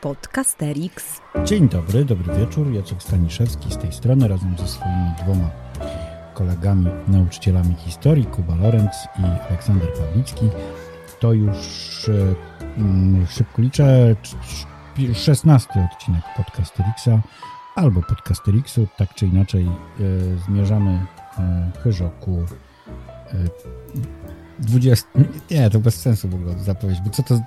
Podcasterix. Dzień dobry, dobry wieczór. Jacek Staniszewski z tej strony razem ze swoimi dwoma kolegami, nauczycielami historii, Kuba Lorenz i Aleksander Pawlicki. To już e, mm, szybko liczę, 16 odcinek Podcasterixa albo Podcasterixu. Tak czy inaczej e, zmierzamy chyżo ku 20. Nie, to bez sensu w ogóle zapowiedź, bo co to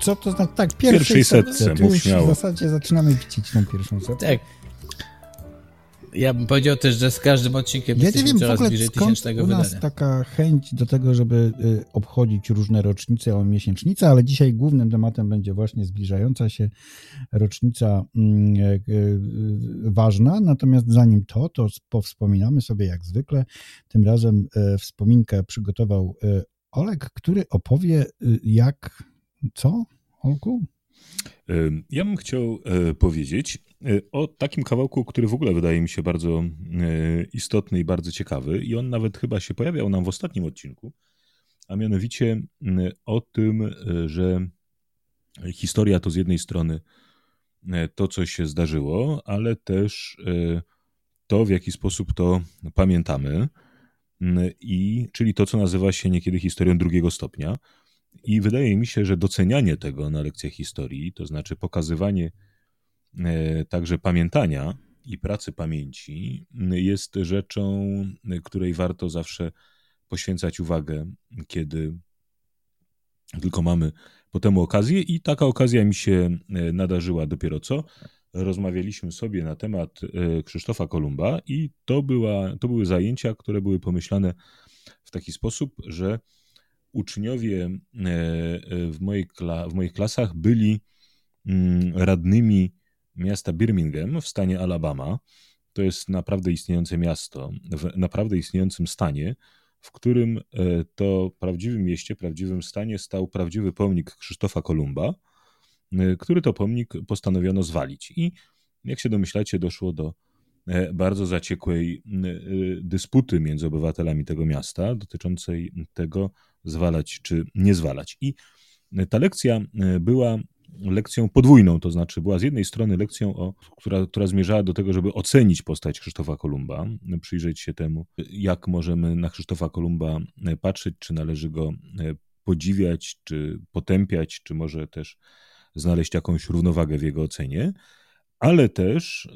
co to znaczy? Tak, pierwszej, pierwszej setce, setce już w zasadzie zaczynamy widzieć tą pierwszą setkę. Tak. Ja bym powiedział też, że z każdym odcinkiem ja jesteśmy nie wiem, coraz w ogóle bliżej tysięcznego u nas wydania. taka chęć do tego, żeby y, obchodzić różne rocznice o miesięcznicę, ale dzisiaj głównym tematem będzie właśnie zbliżająca się rocznica mm, y, y, ważna. Natomiast zanim to, to powspominamy sobie jak zwykle. Tym razem wspominkę przygotował Olek, który opowie jak co, Olku? Ja bym chciał e, powiedzieć e, o takim kawałku, który w ogóle wydaje mi się bardzo e, istotny i bardzo ciekawy, i on nawet chyba się pojawiał nam w ostatnim odcinku, a mianowicie o tym, że historia to z jednej strony to, co się zdarzyło, ale też to, w jaki sposób to pamiętamy, i czyli to, co nazywa się niekiedy historią drugiego stopnia. I wydaje mi się, że docenianie tego na lekcjach historii, to znaczy pokazywanie e, także pamiętania i pracy pamięci, jest rzeczą, której warto zawsze poświęcać uwagę, kiedy tylko mamy po temu okazję. I taka okazja mi się e, nadarzyła dopiero co. Rozmawialiśmy sobie na temat e, Krzysztofa Kolumba, i to, była, to były zajęcia, które były pomyślane w taki sposób, że uczniowie e, e, w, mojej w moich klasach byli mm, radnymi miasta Birmingham w stanie Alabama. To jest naprawdę istniejące miasto, w naprawdę istniejącym stanie, w którym e, to prawdziwym mieście, prawdziwym stanie stał prawdziwy pomnik Krzysztofa Kolumba, który to pomnik postanowiono zwalić. I jak się domyślacie, doszło do bardzo zaciekłej dysputy między obywatelami tego miasta dotyczącej tego, zwalać czy nie zwalać. I ta lekcja e, była lekcją podwójną, to znaczy była z jednej strony lekcją, o, która, która zmierzała do tego, żeby ocenić postać Krzysztofa Kolumba, przyjrzeć się temu, jak możemy na Krzysztofa Kolumba e, patrzeć, czy należy go e, podziwiać, czy potępiać, czy może też znaleźć jakąś równowagę w jego ocenie, ale też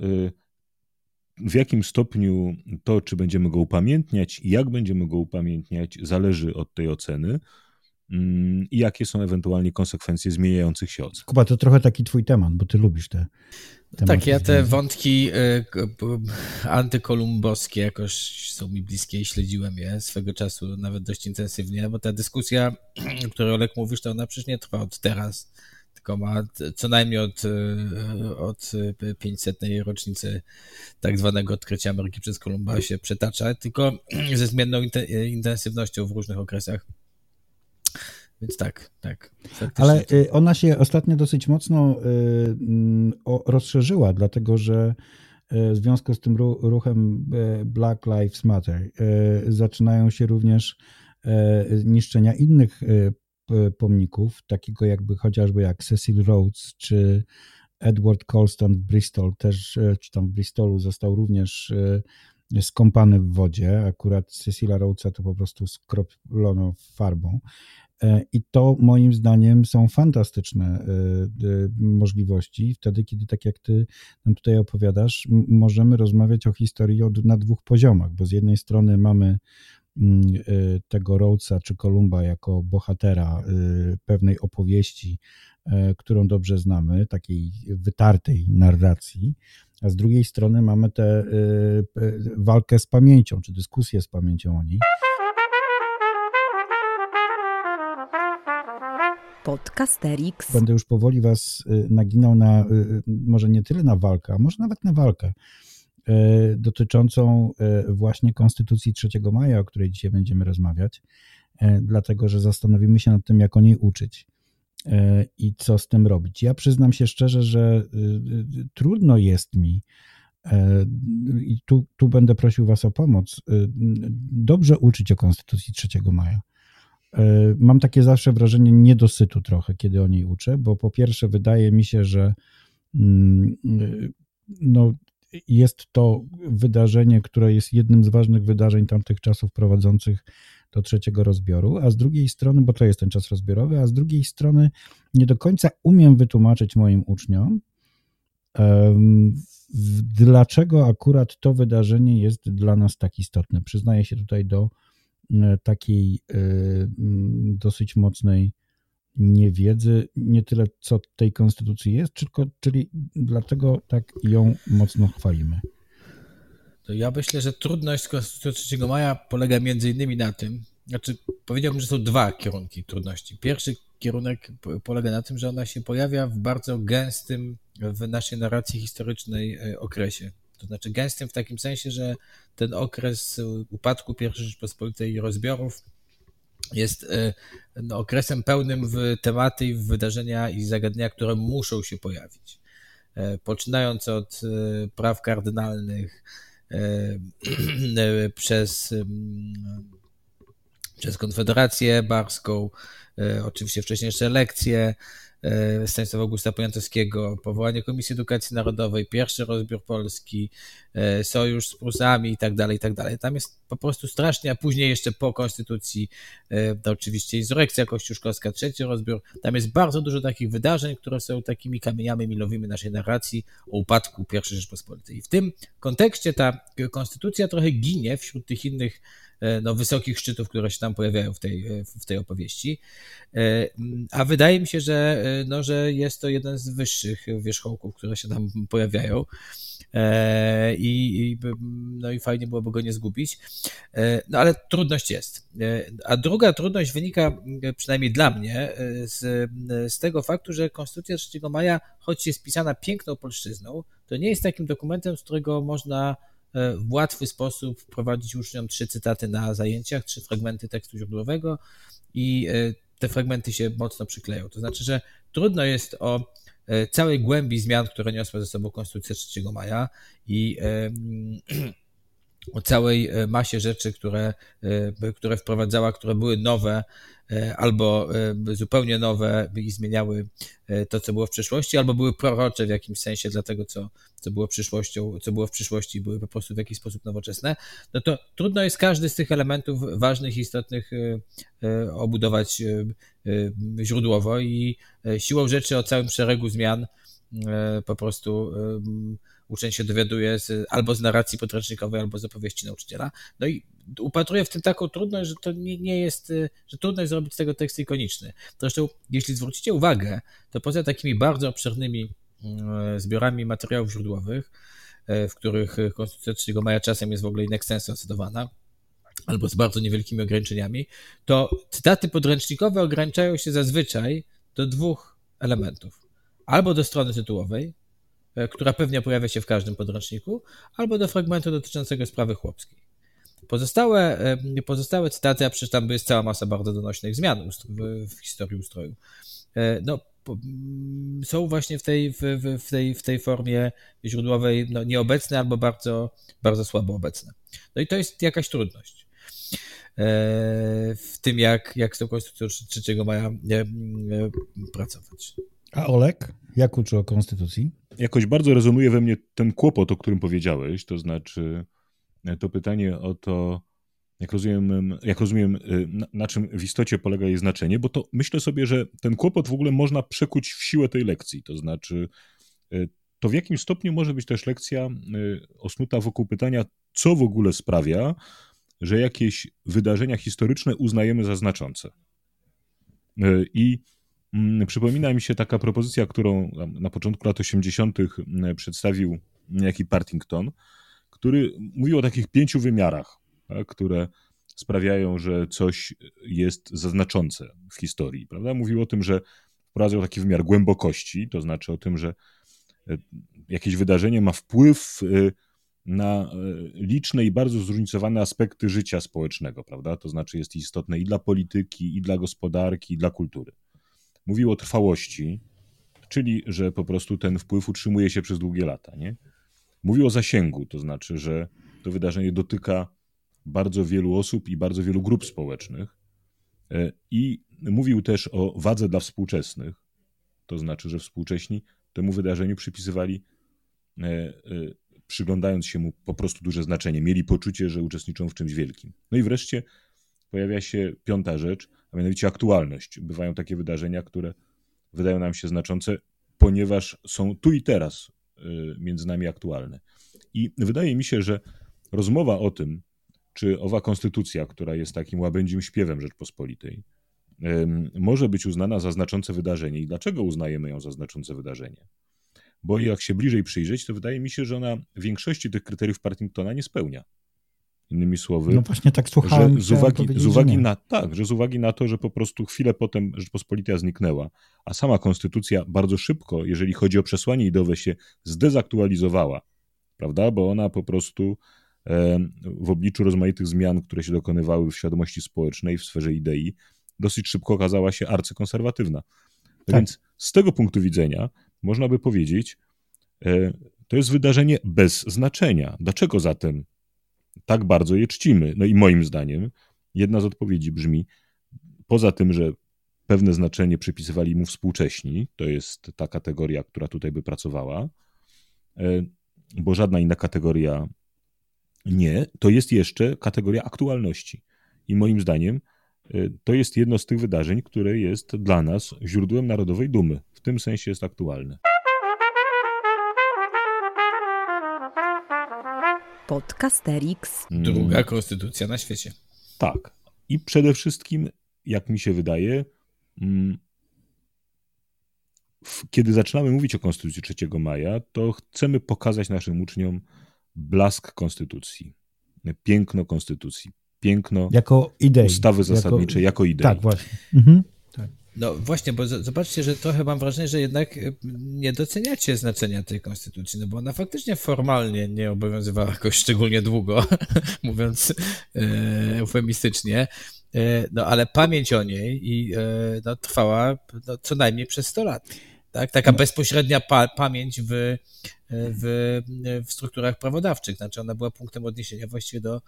w jakim stopniu to, czy będziemy go upamiętniać i jak będziemy go upamiętniać, zależy od tej oceny mm, i jakie są ewentualnie konsekwencje zmieniających się ocen. Kuba, to trochę taki twój temat, bo ty lubisz te Tak, ja te wątki y, antykolumbowskie jakoś są mi bliskie i śledziłem je swego czasu nawet dość intensywnie, bo ta dyskusja, o której Olek mówisz, to ona przecież nie trwa od teraz tylko ma co najmniej od, e, od 500. rocznicy tak zwanego odkrycia Ameryki przez Kolumba się przetacza, tylko ze zmienną intensywnością w różnych okresach. Więc tak, tak. Ale y, ona się ostatnio dosyć mocno rozszerzyła, dlatego że w związku z tym ruchem Black Lives Matter zaczynają się również niszczenia innych pomników, takiego jakby chociażby jak Cecil Rhodes czy Edward Colston w Bristol, też, e, czy tam w Bristolu został również e, skąpany w wodzie. Akurat Cecila Rhodesa to po prostu skroplono farbą. E, I to moim zdaniem są fantastyczne możliwości. Wtedy, kiedy tak jak ty nam tutaj opowiadasz, możemy rozmawiać o historii na dwóch poziomach, bo z jednej strony mamy tego Rhodesa czy Kolumba jako bohatera y, pewnej opowieści, y, którą dobrze znamy, takiej wytartej narracji, a z drugiej strony mamy tę walkę z pamięcią, czy dyskusję z pamięcią o niej. Podcasterix. Będę już powoli was naginał na, może nie tyle na walkę, a może nawet na walkę dotyczącą e, właśnie Konstytucji 3 maja, o której dzisiaj będziemy rozmawiać, e, dlatego że zastanowimy się nad tym, jak o niej uczyć i co z tym robić. Ja przyznam się szczerze, że trudno jest mi, i tu, tu będę prosił Was o pomoc, dobrze uczyć o Konstytucji 3 maja. mam takie zawsze wrażenie niedosytu trochę, kiedy o niej uczę, bo po pierwsze wydaje mi się, że mm, no, jest to wydarzenie, które jest jednym z ważnych wydarzeń tamtych czasów prowadzących do trzeciego rozbioru, a z drugiej strony, bo to jest ten czas rozbiorowy, a z drugiej strony nie do końca umiem wytłumaczyć moim uczniom, dlaczego akurat to wydarzenie jest dla nas tak istotne. Przyznaję się tutaj do e, takiej e, dosyć mocnej niewiedzy, nie tyle co tej konstytucji jest, tylko, czyli dlaczego tak ją mocno chwalimy. To ja myślę, że trudność Konstytucji 3 maja polega między innymi na tym, znaczy powiedziałbym, że są dwa kierunki trudności. Pierwszy kierunek polega na tym, że ona się pojawia w bardzo gęstym w naszej narracji historycznej e, okresie. To znaczy gęstym w takim sensie, że ten okres upadku I Rzeczpospolitej i rozbiorów jest e, no, okresem pełnym w tematy, w wydarzenia i zagadnienia, które muszą się pojawić. E, poczynając od praw kardynalnych, przez, przez Konfederację Barską, oczywiście wcześniejsze elekcje, E, Stanisława Augusta Poniatowskiego, powołanie Komisji Edukacji Narodowej, pierwszy rozbiór Polski, e, sojusz z Prusami i tak dalej, i tak dalej. Tam jest po prostu strasznie, a później jeszcze po Konstytucji e, to oczywiście insurekcja kościuszkowska, trzeci rozbiór. Tam jest bardzo dużo takich wydarzeń, które są takimi kamieniami milowymi naszej narracji o upadku I Rzeczpospolitej. I w tym kontekście ta konstytucja trochę ginie wśród tych innych E, no, wysokich szczytów, które się tam pojawiają w tej, e, w tej opowieści. E, a wydaje mi się, że, no, że jest to jeden z wyższych wierzchołków, które się tam pojawiają. I, i, no i fajnie byłoby go nie zgubić. No ale trudność jest. A druga trudność wynika, przynajmniej dla mnie, z, z tego faktu, że Konstytucja 3 maja, choć jest pisana piękną polszczyzną, to nie jest takim dokumentem, z którego można E, w łatwy sposób wprowadzić uczniom trzy cytaty na zajęciach, trzy fragmenty tekstu źródłowego i e, te fragmenty się mocno przykleją. To znaczy, że trudno jest o e, całej głębi zmian, które niosła ze sobą Konstytucja 3 maja i o całej masie rzeczy, które, które wprowadzała, które były nowe E, albo e, zupełnie nowe i zmieniały e, to, co było w przeszłości, albo były prorocze w jakimś sensie dla tego, co, co było przyszłością, co było w przyszłości, były po prostu w jakiś sposób nowoczesne, no to trudno jest każdy z tych elementów ważnych, istotnych obudować źródłowo i siłą rzeczy o całym szeregu zmian po prostu uczeń się dowiaduje z, albo z narracji podręcznikowej, albo z opowieści nauczyciela. No i upatruję w tym taką trudność, że to nie, nie jest, y, że trudno jest zrobić z tego tekst ikoniczny. Zresztą, jeśli zwrócicie uwagę, to poza takimi bardzo obszernymi y, zbiorami materiałów źródłowych, y, w których Konstytucja 3 maja czasem jest w ogóle in cytowana, albo z bardzo niewielkimi ograniczeniami, to cytaty podręcznikowe ograniczają się zazwyczaj do dwóch elementów. Albo do strony tytułowej, która pewnie pojawia się w każdym podręczniku, albo do fragmentu dotyczącego sprawy chłopskiej. Pozostałe, pozostałe cytaty, a przecież tam jest cała masa bardzo donośnych zmian w, w historii ustroju, e, no, są właśnie w tej, w, w, tej, w tej formie źródłowej no, nieobecne albo bardzo, bardzo słabo obecne. No i to jest jakaś trudność e, w tym, jak, jak z tą konstytucją 3 maja e, pracować. A Olek, jak uczy o konstytucji? Jakoś bardzo rezonuje we mnie ten kłopot, o którym powiedziałeś, to znaczy to pytanie o to, jak rozumiem, jak rozumiem na, na, czym w istocie polega jej znaczenie, bo to myślę sobie, że ten kłopot w ogóle można przekuć w siłę tej lekcji. To znaczy, y, to w jakim stopniu może być też lekcja osnuta wokół pytania, co w ogóle sprawia, że jakieś wydarzenia historyczne uznajemy za znaczące. I przypomina mi się taka propozycja, którą na początku lat 80. przedstawił niejaki Partington, który mówił o takich pięciu wymiarach, tak, które sprawiają, że coś jest zaznaczące w historii. Prawda? Mówił o tym, że wprowadzał taki wymiar głębokości, to znaczy o tym, że e, jakieś wydarzenie ma wpływ e, na e, liczne i bardzo zróżnicowane aspekty życia społecznego, prawda? To znaczy jest istotne i dla polityki, i dla gospodarki, i dla kultury. Mówił o trwałości, czyli że po prostu ten wpływ utrzymuje się przez długie lata, nie? Mówił o zasięgu, to znaczy, że to wydarzenie dotyka bardzo wielu osób i bardzo wielu grup społecznych. I mówił też o wadze dla współczesnych, to znaczy, że współcześni temu wydarzeniu przypisywali, przyglądając się mu po prostu duże znaczenie, mieli poczucie, że uczestniczą w czymś wielkim. No i wreszcie pojawia się piąta rzecz, mianowicie aktualność. Bywają takie wydarzenia, które wydają nam się znaczące, ponieważ są tu i teraz y, między nami aktualne. I wydaje mi się, że rozmowa o tym, czy owa konstytucja, która jest takim łabędzim śpiewem Rzeczpospolitej, może być uznana za znaczące wydarzenie. I dlaczego uznajemy ją za znaczące wydarzenie? Bo jak się bliżej przyjrzeć, to wydaje mi się, że ona większości tych kryteriów Partingtona nie spełnia. Innymi słowy, no właśnie tak słuchałem, z uwagi, z uwagi na tak, że z uwagi na to, że po prostu chwilę potem Rzeczpospolita zniknęła, a sama konstytucja bardzo szybko, jeżeli chodzi o przesłanie ideowe, się zdezaktualizowała, prawda? Bo ona po prostu w obliczu rozmaitych zmian, które się dokonywały w świadomości społecznej, w sferze idei, dosyć szybko okazała się arcykonserwatywna. Tak. Więc z tego punktu widzenia można by powiedzieć, e, to jest wydarzenie bez znaczenia. Dlaczego zatem tak bardzo je czcimy. No i moim zdaniem jedna z odpowiedzi brzmi, poza tym, że pewne znaczenie przypisywali mu współcześni, to jest ta kategoria, która tutaj by pracowała, e, bo żadna inna kategoria nie, to jest jeszcze kategoria aktualności. I moim zdaniem e, to jest jedno z tych wydarzeń, które jest dla nas źródłem narodowej dumy. W tym sensie jest aktualne. Podcasterix. Mm. Druga konstytucja na świecie. Tak. I przede wszystkim, jak mi się wydaje, mm, kiedy zaczynamy mówić o Konstytucji 3 maja, to chcemy pokazać naszym uczniom blask Konstytucji, piękno Konstytucji, piękno jako idei, ustawy zasadniczej, jako, jako idei. Tak, właśnie. Mhm. No właśnie, bo zobaczcie, że trochę mam wrażenie, że jednak e, nie doceniacie znaczenia tej konstytucji, no bo ona faktycznie formalnie nie obowiązywała jakoś szczególnie długo, mówiąc e, eufemistycznie, e, no ale pamięć o niej i, no, trwała no, co najmniej przez 100 lat. Tak? Taka bezpośrednia pa pamięć w, w, w strukturach prawodawczych, znaczy ona była punktem odniesienia właściwie do,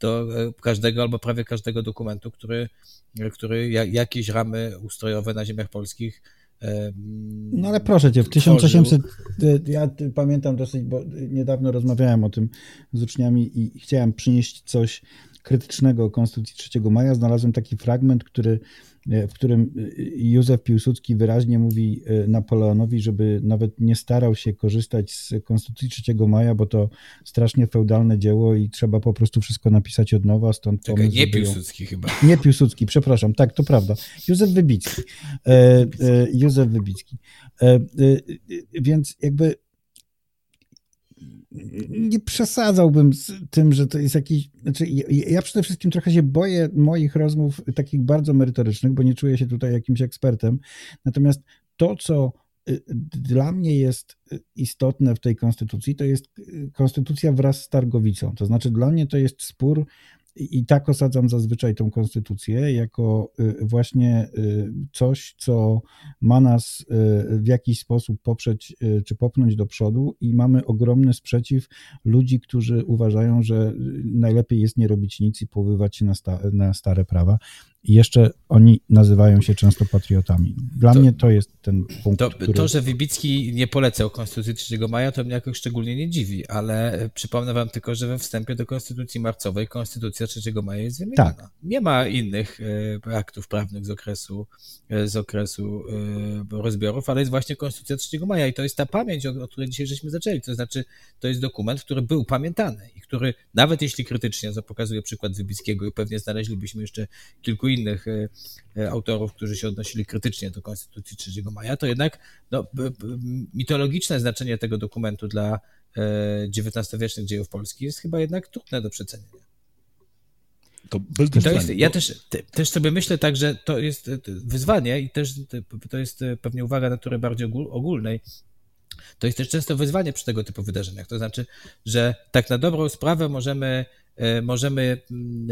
do każdego albo prawie każdego dokumentu, który który jakieś ramy ustrojowe na ziemiach polskich no ale proszę cię, w 1800, ja pamiętam dosyć, bo niedawno rozmawiałem o tym z uczniami i chciałem przynieść coś krytycznego o Konstytucji 3 maja. Znalazłem taki fragment, który E, w którym e, Józef Piłsudski wyraźnie mówi e, Napoleonowi, żeby nawet nie starał się korzystać z Konstytucji 3 maja, bo to strasznie feudalne dzieło i trzeba po prostu wszystko napisać od nowa, stąd Czekaj, pomysł, nie Piłsudski ją... chyba. Nie Piłsudski, przepraszam, tak, to prawda. Józef Wybicki. E, e, Józef Wybicki. E, więc jakby nie przesadzałbym z tym, że to jest jakiś. Znaczy, ja przede wszystkim trochę się boję moich rozmów takich bardzo merytorycznych, bo nie czuję się tutaj jakimś ekspertem. Natomiast to, co y, dla mnie jest y, istotne w tej konstytucji, to jest y, konstytucja wraz z Targowicą. To znaczy, dla mnie to jest spór i tak osadzam zazwyczaj tą konstytucję jako y, właśnie y, coś, co ma nas y, w jakiś sposób poprzeć czy popchnąć do przodu, i mamy ogromny sprzeciw ludzi, którzy uważają, że najlepiej jest nie robić nic i poływać się na stare prawa. I jeszcze oni nazywają się często patriotami. Dla to, mnie to jest ten punkt. To, który... to, że Wybicki nie polecał Konstytucji 3 maja, to mnie jakoś szczególnie nie dziwi, ale przypomnę wam tylko, że we wstępie do Konstytucji marcowej Konstytucja 3 maja jest wymieniona. Tak. Nie ma innych e, aktów prawnych z okresu, e, z okresu e, rozbiorów, ale jest właśnie Konstytucja 3 maja i to jest ta pamięć, o, o której dzisiaj żeśmy zaczęli. To znaczy, to jest dokument, który był pamiętany i który nawet jeśli krytycznie, co pokazuje przykład Wybickiego i pewnie znaleźlibyśmy jeszcze kilku innych e, e, autorów, którzy się odnosili krytycznie do Konstytucji 3 maja, to jednak no, mitologiczne znaczenie tego dokumentu dla XIX-wiecznych e, dziejów Polski jest chyba jednak trudne do przecenienia. To, to jest, ja też, też sobie myślę tak, że to jest wyzwanie i też to jest pewnie uwaga natury bardziej ogólnej. To jest też często wyzwanie przy tego typu wydarzeniach. To znaczy, że tak na dobrą sprawę możemy, możemy mm,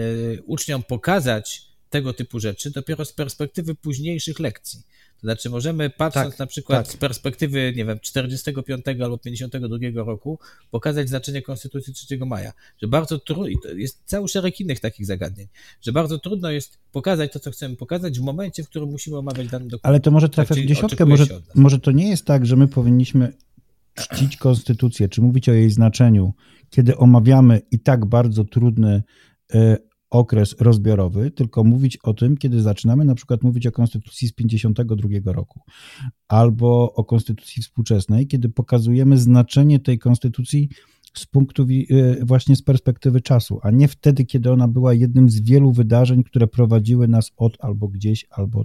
uczniom pokazać, tego typu rzeczy dopiero z perspektywy późniejszych lekcji. To znaczy, możemy patrząc Tak, na przykład tak. z perspektywy, nie wiem, 45 albo 52 roku, pokazać znaczenie Konstytucji 3 maja. Że bardzo trudno, jest cały szereg innych takich zagadnień, że bardzo trudno jest pokazać to, co chcemy pokazać w momencie, w którym musimy omawiać dany dokument. Ale to może trafiasz Tak, w dziesiątkę, może, może to nie jest tak, że my powinniśmy czcić konstytucję, czy mówić o jej znaczeniu, kiedy omawiamy i tak bardzo trudny e, okres rozbiorowy, tylko mówić o tym, kiedy zaczynamy na przykład mówić o konstytucji z 52 roku, albo o konstytucji współczesnej, kiedy pokazujemy znaczenie tej konstytucji z punktu e, właśnie z perspektywy czasu, a nie wtedy, kiedy ona była jednym z wielu wydarzeń, które prowadziły nas od albo gdzieś, albo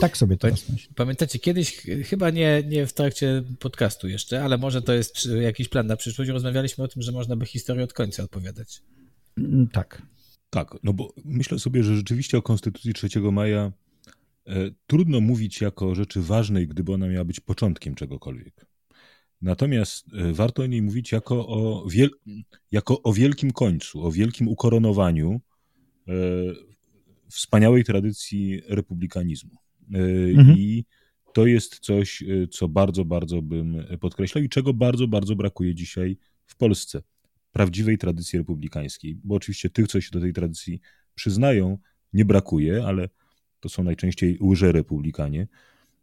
tak sobie teraz myślę. Pamiętacie, kiedyś, ch- chyba nie, nie w trakcie podcastu jeszcze, ale może to jest jakiś plan na przyszłość, rozmawialiśmy o tym, że można by historię od końca opowiadać. Mm, Tak. Tak, no bo myślę sobie, że rzeczywiście o Konstytucji 3 maja e, trudno mówić jako rzeczy ważnej, gdyby ona miała być początkiem czegokolwiek. Natomiast e, warto o niej mówić jako o, wiel, jako o wielkim końcu, o wielkim ukoronowaniu e, wspaniałej tradycji republikanizmu. E, Mhm. I to jest coś, e, co bardzo, bardzo bym podkreślał i czego bardzo, bardzo brakuje dzisiaj w Polsce prawdziwej tradycji republikańskiej, bo oczywiście tych, co się do tej tradycji przyznają, nie brakuje, ale to są najczęściej łyże republikanie.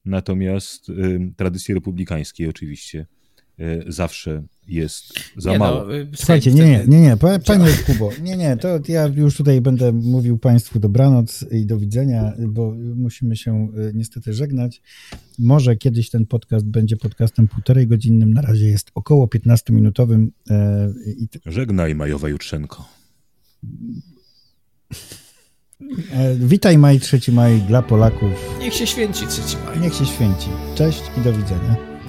Natomiast y, tradycji republikańskiej oczywiście zawsze jest za Nie, mało. no, y, Słuchajcie, nie, nie, nie, nie, pa- panie Kubo, nie, nie, to ja już tutaj będę mówił Państwu dobranoc i do widzenia, bo musimy się y, niestety żegnać. Może kiedyś ten podcast będzie podcastem półtorej godzinnym, na razie jest około 15-minutowym. e, i t- Żegnaj Majowa Jutrzenko. e, Witaj maj, 3 maj dla Polaków. Niech się święci 3 maja. Niech się święci. Cześć i do widzenia.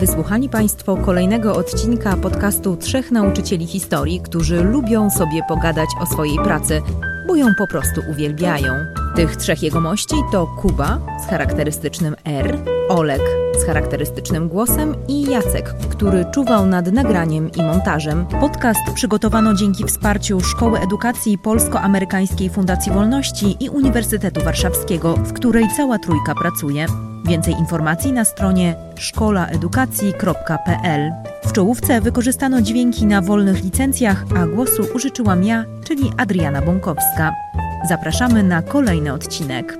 Wysłuchali Państwo kolejnego odcinka podcastu trzech nauczycieli historii, którzy lubią sobie pogadać o swojej pracy, bo ją po prostu uwielbiają. Tych trzech jegomości to Kuba z charakterystycznym R, Olek z charakterystycznym głosem i Jacek, który czuwał nad nagraniem i montażem. Podcast przygotowano dzięki wsparciu Szkoły Edukacji Polsko-Amerykańskiej Fundacji Wolności i Uniwersytetu Warszawskiego, w której cała trójka pracuje. Więcej informacji na stronie szkolaedukacji.pl. W czołówce wykorzystano dźwięki na wolnych licencjach, a głosu użyczyłam ja, czyli Adriana Bąkowska. Zapraszamy na kolejny odcinek.